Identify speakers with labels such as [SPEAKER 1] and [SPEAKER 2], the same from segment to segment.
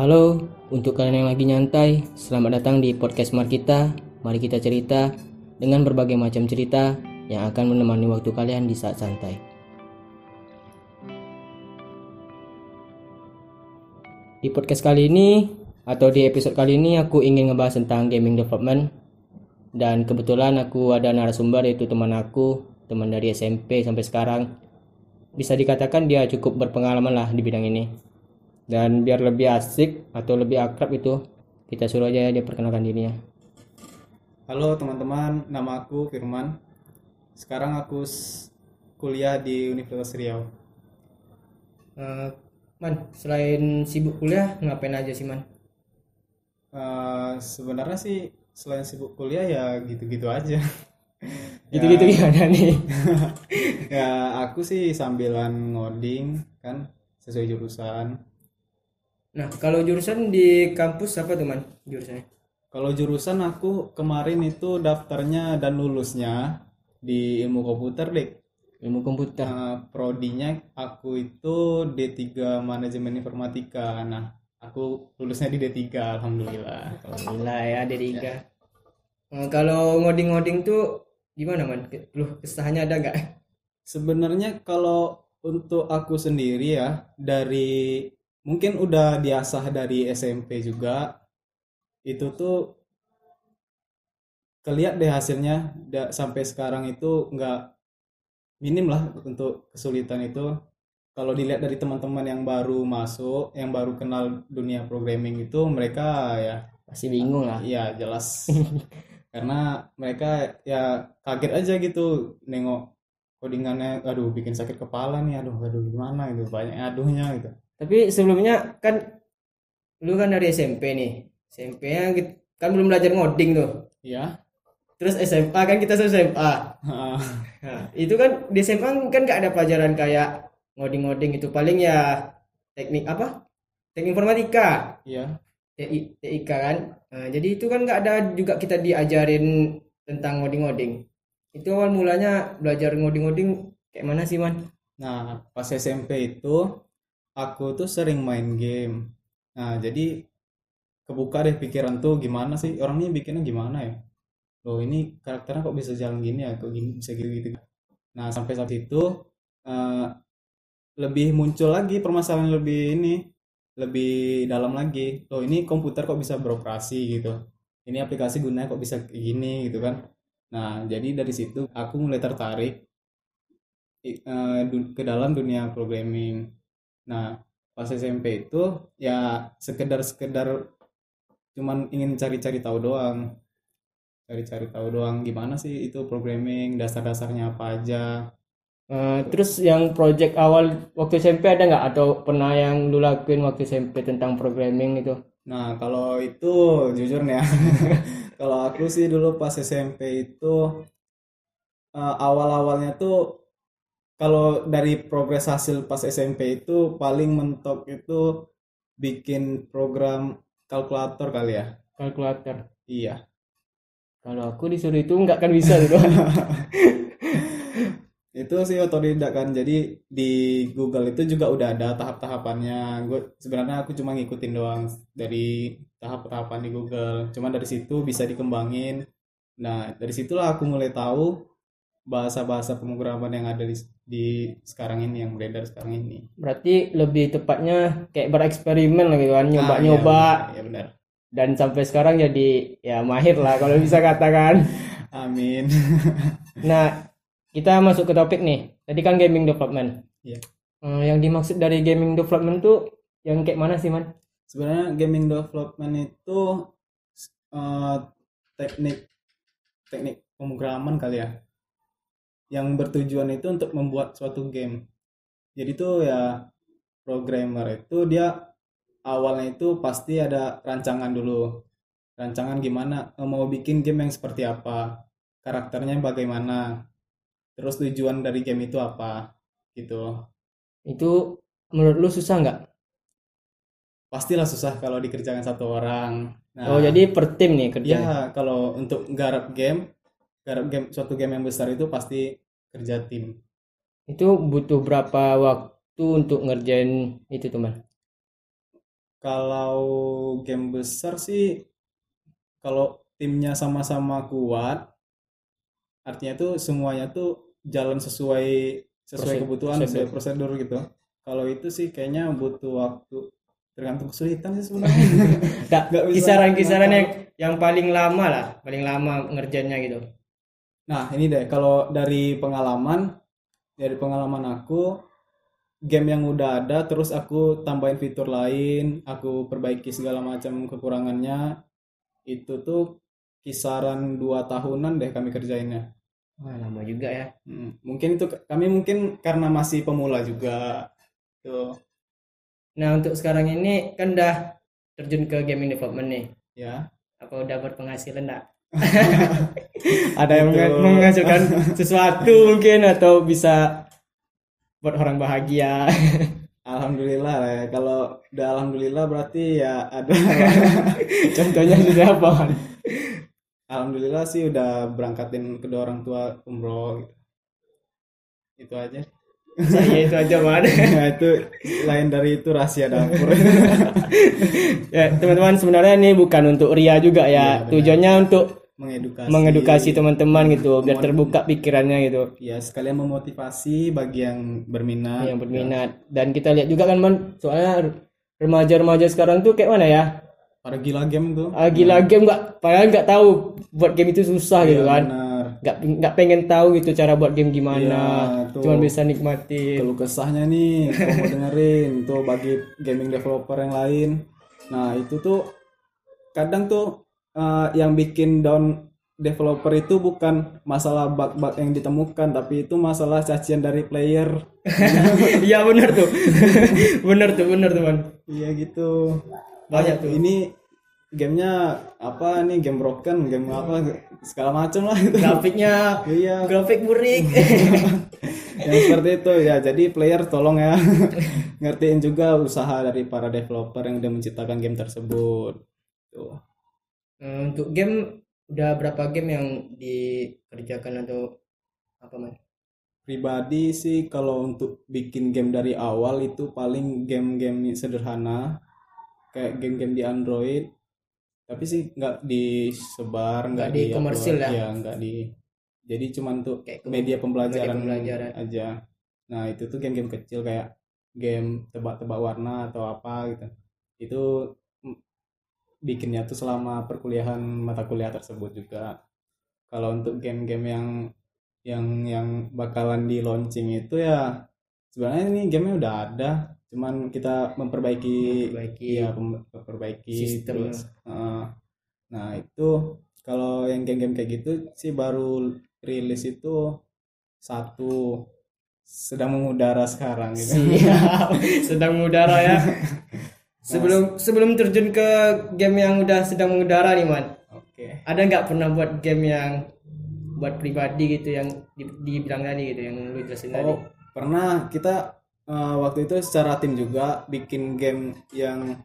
[SPEAKER 1] Halo, untuk kalian yang lagi nyantai, selamat datang di podcast Mar kita. Mari kita cerita dengan berbagai macam cerita yang akan menemani waktu kalian di saat santai. Di podcast kali ini atau di episode kali ini aku ingin ngebahas tentang gaming development dan kebetulan aku ada narasumber yaitu teman aku, teman dari SMP sampai sekarang. Bisa dikatakan dia cukup berpengalaman lah di bidang ini dan biar lebih asik atau lebih akrab itu kita suruh aja dia perkenalkan dirinya
[SPEAKER 2] Halo teman-teman, nama aku Firman. Sekarang aku kuliah di Universitas Riau.
[SPEAKER 1] uh, man selain sibuk kuliah ngapain aja sih man
[SPEAKER 2] Uh, sebenarnya sih selain sibuk kuliah ya gitu-gitu aja.
[SPEAKER 1] gitu-gitu
[SPEAKER 2] ya,
[SPEAKER 1] gimana nih
[SPEAKER 2] ya aku sih sambilan ngoding kan sesuai jurusan.
[SPEAKER 1] Nah kalau jurusan di kampus apa tuh man jurusannya
[SPEAKER 2] Kalau jurusan aku kemarin itu daftarnya dan lulusnya di ilmu komputer deh.
[SPEAKER 1] ilmu komputer
[SPEAKER 2] Uh, prodinya aku itu D3 Manajemen Informatika. Nah, aku lulusnya di D3 alhamdulillah.
[SPEAKER 1] alhamdulillah ya ada tiga Eh, kalau ngoding-ngoding tuh gimana man lu kesahnya ada nggak
[SPEAKER 2] Sebenarnya kalau untuk aku sendiri ya dari mungkin udah diasah dari SMP juga. Itu tuh kelihat deh hasilnya. Da- sampai sekarang itu nggak minim lah untuk kesulitan itu. Kalau dilihat dari teman-teman yang baru masuk yang baru kenal dunia programming itu mereka ya
[SPEAKER 1] pasti bingung lah.
[SPEAKER 2] Iya jelas. Karena mereka ya kaget aja gitu nengok codingannya aduh bikin sakit kepala nih. Aduh aduh gimana gitu? Banyak aduhnya gitu
[SPEAKER 1] tapi sebelumnya kan lu kan dari SMP nih SMP nya kan belum belajar ngoding tuh
[SPEAKER 2] ya
[SPEAKER 1] terus SMA kan kita SMA Nah, itu kan di SMA kan nggak ada pelajaran kayak ngoding-ngoding itu paling ya teknik apa? Teknik informatika,
[SPEAKER 2] ya
[SPEAKER 1] TI, TIK kan. Nah, jadi itu kan nggak ada juga kita diajarin tentang ngoding-ngoding. Itu awal mulanya belajar ngoding-ngoding kayak mana sih, Man?
[SPEAKER 2] nah pas SMP itu aku tuh sering main game. Nah jadi kebuka deh pikiran tuh gimana sih? Orang ini bikinnya gimana ya? Loh ini karakternya kok bisa jalan gini ya? Kok gini bisa gitu gitu. Nah sampai saat itu eh, lebih muncul lagi permasalahan lebih ini lebih dalam lagi. Loh ini komputer kok bisa beroperasi gitu? Ini aplikasi gunanya kok bisa gini gitu kan? Nah jadi dari situ aku mulai tertarik du- ke dalam dunia programming nah pas SMP itu ya sekedar-sekedar cuman ingin cari-cari tahu doang cari-cari tahu doang gimana sih itu programming dasar-dasarnya apa aja
[SPEAKER 1] Eh, terus yang project awal waktu SMP ada nggak atau pernah yang lu lakuin waktu SMP tentang programming itu?
[SPEAKER 2] Nah, kalau itu jujur nih ya. kalau aku sih dulu pas SMP itu eh, awal-awalnya tuh kalau dari progres hasil pas SMP itu paling mentok itu bikin program kalkulator kali ya.
[SPEAKER 1] Kalkulator.
[SPEAKER 2] Iya.
[SPEAKER 1] Kalau aku disuruh itu nggak kan bisa gitu.
[SPEAKER 2] Itu sih otodidak kan. Jadi di Google itu juga udah ada tahap-tahapannya. Gue sebenarnya aku cuma ngikutin doang dari tahap-tahapan di Google. Cuma dari situ bisa dikembangin. Nah, dari situlah aku mulai tahu bahasa-bahasa pemrograman yang ada di, di sekarang ini yang beredar sekarang ini.
[SPEAKER 1] Berarti lebih tepatnya kayak bereksperimen lah gitu kan,
[SPEAKER 2] Ah,
[SPEAKER 1] nyoba-nyoba
[SPEAKER 2] iya, iya benar.
[SPEAKER 1] dan sampai sekarang jadi ya mahir lah kalau bisa katakan.
[SPEAKER 2] Amin.
[SPEAKER 1] Nah, kita masuk ke topik nih. Tadi kan gaming development.
[SPEAKER 2] Iya.
[SPEAKER 1] Eh, yang dimaksud dari gaming development tuh yang kayak mana sih, Man?
[SPEAKER 2] Sebenarnya gaming development itu eh, teknik teknik pemrograman kali ya. Yang bertujuan itu untuk membuat suatu game. Jadi tuh ya programmer itu dia awalnya itu pasti ada rancangan dulu. Rancangan gimana eh, mau bikin game yang seperti apa, karakternya bagaimana, terus tujuan dari game itu apa, gitu.
[SPEAKER 1] Itu menurut lu susah nggak?
[SPEAKER 2] Pastilah susah kalau dikerjakan satu orang. Nah,
[SPEAKER 1] Oh, jadi per tim nih kerjanya.
[SPEAKER 2] Ya, kalau untuk garap game, game suatu game yang besar itu pasti kerja tim.
[SPEAKER 1] Itu butuh berapa waktu untuk ngerjain itu, teman?
[SPEAKER 2] kalau game besar sih kalau timnya sama-sama kuat artinya tuh semuanya tuh jalan sesuai sesuai
[SPEAKER 1] Prosedur.
[SPEAKER 2] kebutuhan
[SPEAKER 1] Prosedur.
[SPEAKER 2] sesuai prosedur gitu kalau itu sih kayaknya butuh waktu tergantung kesulitan sih sebenarnya
[SPEAKER 1] Nggak, kisaran-kisaran yang yang paling lama lah paling lama ngerjainnya gitu
[SPEAKER 2] Nah, ini deh kalau dari pengalaman dari pengalaman aku game yang udah ada terus aku tambahin fitur lain, aku perbaiki segala macam kekurangannya itu tuh kisaran dua tahunan deh kami kerjainnya.
[SPEAKER 1] Wah, lama juga ya
[SPEAKER 2] Hmm, mungkin itu kami mungkin karena masih pemula juga. Tuh,
[SPEAKER 1] nah untuk sekarang ini kan udah terjun ke gaming development nih
[SPEAKER 2] ya.
[SPEAKER 1] apa udah berpenghasilan enggak
[SPEAKER 2] Ada
[SPEAKER 1] yang menghasilkan sesuatu mungkin atau bisa buat orang bahagia
[SPEAKER 2] Alhamdulillah lah ya. Kalau udah alhamdulillah berarti ya ada
[SPEAKER 1] contohnya sudah apa?
[SPEAKER 2] Alhamdulillah sih udah berangkatin kedua orang tua umroh gitu. Itu aja.
[SPEAKER 1] saya itu aja man
[SPEAKER 2] Nah, itu lain dari itu rahasia dapur.
[SPEAKER 1] ya teman-teman sebenarnya ini bukan untuk ria juga ya
[SPEAKER 2] benar.
[SPEAKER 1] tujuannya untuk
[SPEAKER 2] Mengedukasi.
[SPEAKER 1] mengedukasi teman-teman gitu biar terbuka pikirannya gitu
[SPEAKER 2] Ya, sekalian memotivasi bagi yang berminat.
[SPEAKER 1] yang berminat dan kita lihat juga kan man soalnya remaja-remaja sekarang tuh kayak mana ya
[SPEAKER 2] Para gila game tuh.
[SPEAKER 1] ah, gila game nggak padahal nggak tahu buat game itu susah gitu
[SPEAKER 2] Iya,
[SPEAKER 1] kan nggak nggak pengen tahu gitu cara buat game gimana
[SPEAKER 2] tuh.
[SPEAKER 1] cuma bisa nikmatin
[SPEAKER 2] Keluh kesahnya nih, kalau mau dengerin tuh bagi gaming developer yang lain. Nah, itu tuh kadang tuh eh, yang bikin down developer itu bukan masalah bug-bug yang ditemukan, tapi itu masalah cacian dari player.
[SPEAKER 1] iya bener tuh bener tuh bener teman
[SPEAKER 2] Iya gitu.
[SPEAKER 1] Banyak tuh.
[SPEAKER 2] Ini gamenya apa nih game broken, game apa segala macam lah itu.
[SPEAKER 1] grafiknya
[SPEAKER 2] Iya.
[SPEAKER 1] grafik burik
[SPEAKER 2] yang seperti itu ya jadi player tolong ya ngertiin juga usaha dari para developer yang udah menciptakan game tersebut tuh
[SPEAKER 1] untuk game udah berapa game yang dikerjakan atau apa man
[SPEAKER 2] pribadi sih kalau untuk bikin game dari awal itu paling game-game sederhana kayak game-game di Android. Tapi sih nggak disebar
[SPEAKER 1] Nggak di
[SPEAKER 2] di
[SPEAKER 1] komersil ya?
[SPEAKER 2] ya nggak di jadi cuman untuk
[SPEAKER 1] Kayak
[SPEAKER 2] media pembelajaran,
[SPEAKER 1] media pembelajaran.
[SPEAKER 2] aja. Nah itu tuh game-game kecil kayak game tebak-tebak warna atau apa gitu. Itu bikinnya tuh selama perkuliahan mata kuliah tersebut juga kalau untuk game-game yang yang yang bakalan di launching itu ya sebenarnya ini gamenya udah ada cuman kita memperbaiki
[SPEAKER 1] Memperbaiki
[SPEAKER 2] pem- memperbaiki
[SPEAKER 1] sistem.
[SPEAKER 2] terus Heeh. nah itu kalau yang game-game kayak gitu sih baru rilis itu satu sedang mengudara sekarang gitu
[SPEAKER 1] siap sedang mengudara ya sebelum sebelum terjun ke game yang udah sedang mengudara nih man
[SPEAKER 2] oke
[SPEAKER 1] ada nggak pernah buat game yang buat pribadi gitu yang di, dibilang tadi gitu yang lu jelasin tadi
[SPEAKER 2] Oh, pernah kita eh, waktu itu secara tim juga bikin game yang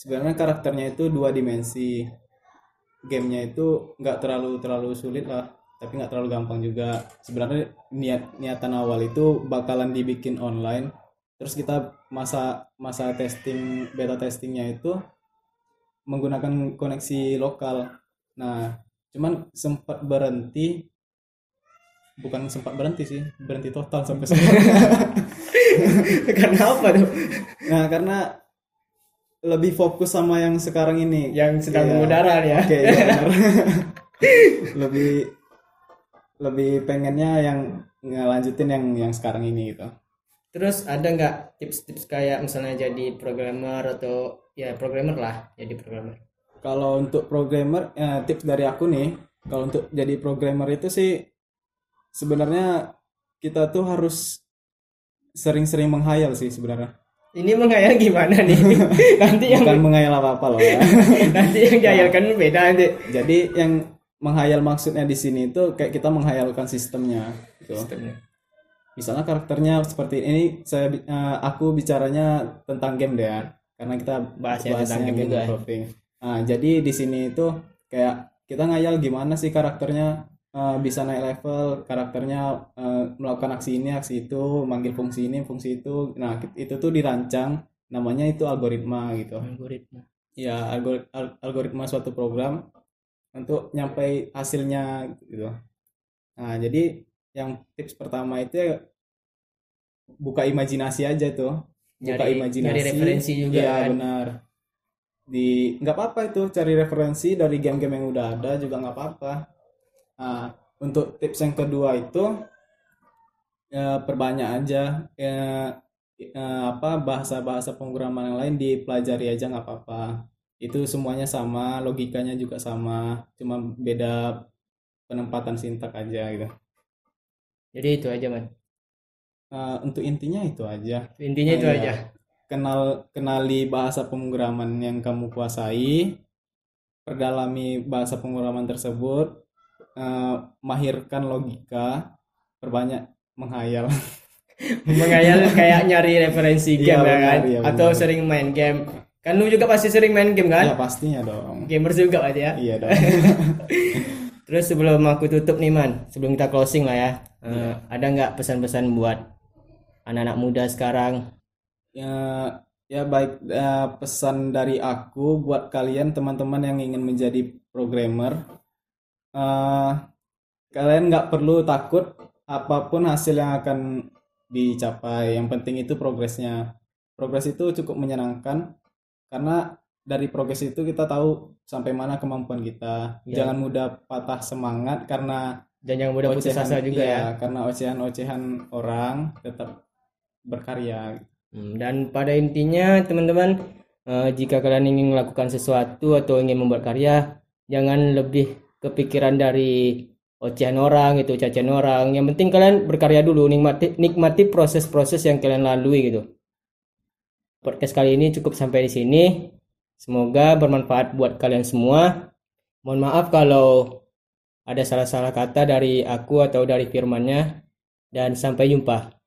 [SPEAKER 2] sebenarnya karakternya itu dua dimensi. Gamenya itu nggak terlalu terlalu sulit lah, tapi nggak terlalu gampang juga. Sebenarnya niat niatan awal itu bakalan dibikin online. Terus kita masa masa testing beta testingnya itu menggunakan koneksi lokal. Nah, cuman sempat berhenti. Bukan sempat berhenti sih berhenti total sampai sekarang.
[SPEAKER 1] Karena apa tuh?
[SPEAKER 2] Nah karena lebih fokus sama yang sekarang ini.
[SPEAKER 1] Yang sedang
[SPEAKER 2] Iya.
[SPEAKER 1] mengudara ya.
[SPEAKER 2] Oke iya benar. Lebih lebih pengennya yang ngelanjutin yang yang sekarang ini gitu
[SPEAKER 1] terus ada nggak tips-tips kayak misalnya jadi programmer atau ya programmer lah jadi programmer?
[SPEAKER 2] Kalau untuk programmer eh, tips dari aku nih kalau untuk jadi programmer itu sih sebenarnya kita tuh harus sering-sering menghayal sih sebenarnya.
[SPEAKER 1] Ini menghayal gimana nih? Nanti yang
[SPEAKER 2] bukan menghayal apa-apa loh ya.
[SPEAKER 1] Nanti yang dihayalkan beda nanti.
[SPEAKER 2] Jadi yang menghayal maksudnya di sini itu kayak kita menghayalkan sistemnya. Gitu. Misalnya karakternya seperti ini, saya eh, aku bicaranya tentang game deh ya, karena kita
[SPEAKER 1] Bahasnya tentang
[SPEAKER 2] bahasnya
[SPEAKER 1] game juga ya.
[SPEAKER 2] developing. Nah, jadi di sini itu kayak kita ngayal gimana sih karakternya eh, bisa naik level, karakternya eh, melakukan aksi ini, aksi itu, manggil fungsi ini, fungsi itu. Nah, itu tuh dirancang namanya itu algoritma gitu
[SPEAKER 1] algoritma
[SPEAKER 2] ya algor- al- algoritma suatu program untuk nyampai hasilnya gitu nah jadi yang tips pertama itu ya buka imajinasi aja tuh. Buka
[SPEAKER 1] Nyari-
[SPEAKER 2] imajinasi.
[SPEAKER 1] nyari referensi juga
[SPEAKER 2] Iya,
[SPEAKER 1] kan?
[SPEAKER 2] benar. Di nggak apa-apa itu cari referensi dari game-game yang udah ada juga nggak apa-apa. Nah untuk tips yang kedua itu ya perbanyak aja ya, eh, apa bahasa-bahasa pemrograman yang lain dipelajari aja nggak apa-apa. Itu semuanya sama logikanya juga sama. Cuma beda penempatan sintak aja gitu
[SPEAKER 1] jadi itu aja man
[SPEAKER 2] Eh, untuk intinya itu aja.
[SPEAKER 1] Intinya itu
[SPEAKER 2] Iya.
[SPEAKER 1] aja.
[SPEAKER 2] Kenal kenali bahasa pemrograman yang kamu kuasai perdalami bahasa pemrograman tersebut eh, mahirkan logika perbanyak menghayal.
[SPEAKER 1] Menghayal kayak nyari referensi
[SPEAKER 2] Iya,
[SPEAKER 1] game ya
[SPEAKER 2] benar,
[SPEAKER 1] kan?
[SPEAKER 2] iya,
[SPEAKER 1] atau
[SPEAKER 2] benar.
[SPEAKER 1] sering main game. Kan lu juga pasti sering main game kan?
[SPEAKER 2] Ya pastinya dong.
[SPEAKER 1] Gamers juga berarti ya?
[SPEAKER 2] Iya dong
[SPEAKER 1] terus sebelum aku tutup nih man sebelum kita closing lah ya eh,
[SPEAKER 2] Iya.
[SPEAKER 1] ada nggak pesan-pesan buat anak-anak muda sekarang?
[SPEAKER 2] Ya ya baik eh, pesan dari aku buat kalian teman-teman yang ingin menjadi programmer eh, kalian nggak perlu takut apa pun hasil yang akan dicapai. Yang penting itu progresnya. Progres itu cukup menyenangkan karena dari progres itu kita tahu sampai mana kemampuan kita.
[SPEAKER 1] Ya.
[SPEAKER 2] jangan mudah patah semangat karena
[SPEAKER 1] dan yang mudah putus asa juga
[SPEAKER 2] iya,
[SPEAKER 1] ya.
[SPEAKER 2] karena ocehan-ocehan orang tetap berkarya.
[SPEAKER 1] Hmm, dan pada intinya teman-teman eh, jika kalian ingin melakukan sesuatu atau ingin membuat karya jangan lebih kepikiran dari ocehan orang gitu cacian orang. Yang penting kalian berkarya dulu nikmati nikmati proses-proses yang kalian lalui gitu. Podcast kali ini cukup sampai di sini semoga bermanfaat buat kalian semua. Mohon maaf kalau ada salah-salah kata dari aku atau dari firmannya. Dan sampai jumpa